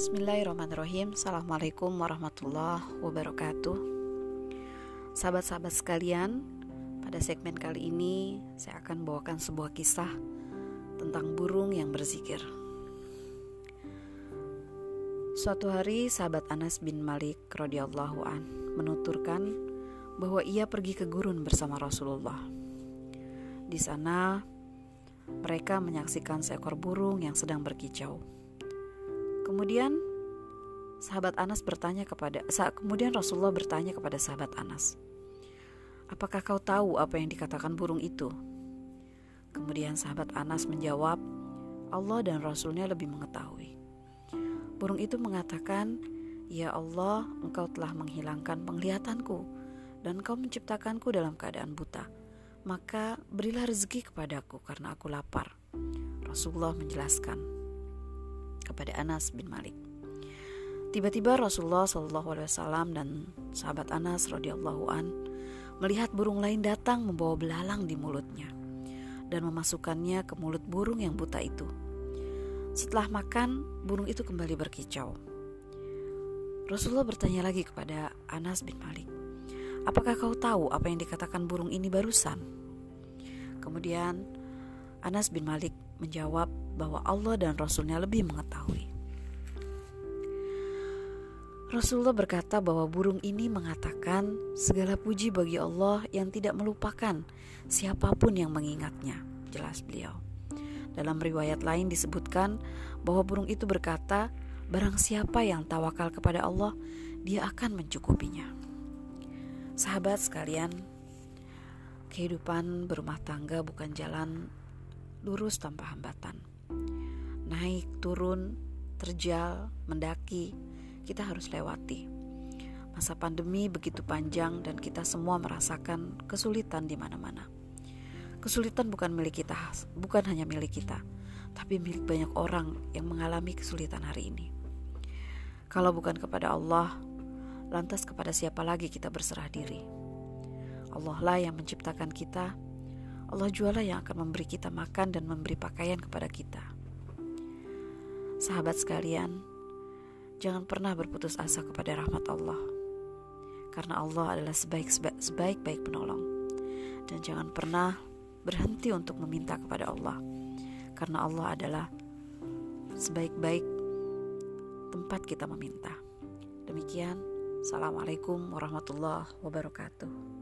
Bismillahirrahmanirrahim Assalamualaikum warahmatullahi wabarakatuh Sahabat-sahabat sekalian Pada segmen kali ini Saya akan bawakan sebuah kisah Tentang burung yang berzikir Suatu hari sahabat Anas bin Malik radhiyallahu an menuturkan bahwa ia pergi ke gurun bersama Rasulullah. Di sana mereka menyaksikan seekor burung yang sedang berkicau. Kemudian sahabat Anas bertanya kepada saat kemudian Rasulullah bertanya kepada sahabat Anas, "Apakah kau tahu apa yang dikatakan burung itu?" Kemudian sahabat Anas menjawab, "Allah dan Rasulnya lebih mengetahui." Burung itu mengatakan, "Ya Allah, Engkau telah menghilangkan penglihatanku dan Engkau menciptakanku dalam keadaan buta. Maka berilah rezeki kepadaku karena aku lapar." Rasulullah menjelaskan, kepada Anas bin Malik. Tiba-tiba Rasulullah Shallallahu Alaihi Wasallam dan sahabat Anas radhiyallahu an melihat burung lain datang membawa belalang di mulutnya dan memasukkannya ke mulut burung yang buta itu. Setelah makan, burung itu kembali berkicau. Rasulullah bertanya lagi kepada Anas bin Malik, "Apakah kau tahu apa yang dikatakan burung ini barusan?" Kemudian Anas bin Malik menjawab bahwa Allah dan Rasulnya lebih mengetahui. Rasulullah berkata bahwa burung ini mengatakan segala puji bagi Allah yang tidak melupakan siapa pun yang mengingatnya. Jelas beliau. Dalam riwayat lain disebutkan bahwa burung itu berkata, barang siapa yang tawakal kepada Allah, dia akan mencukupinya. Sahabat sekalian, kehidupan berumah tangga bukan jalan lurus tanpa hambatan. Naik, turun, terjal, mendaki, kita harus lewati. Masa pandemi begitu panjang dan kita semua merasakan kesulitan di mana-mana. Kesulitan bukan milik kita, bukan hanya milik kita, tapi milik banyak orang yang mengalami kesulitan hari ini. Kalau bukan kepada Allah, lantas kepada siapa lagi kita berserah diri? Allah lah yang menciptakan kita, Allah jualah yang akan memberi kita makan dan memberi pakaian kepada kita. Sahabat sekalian, jangan pernah berputus asa kepada rahmat Allah. Karena Allah adalah sebaik-baik penolong. Dan jangan pernah berhenti untuk meminta kepada Allah. Karena Allah adalah sebaik-baik tempat kita meminta. Demikian, Assalamualaikum warahmatullahi wabarakatuh.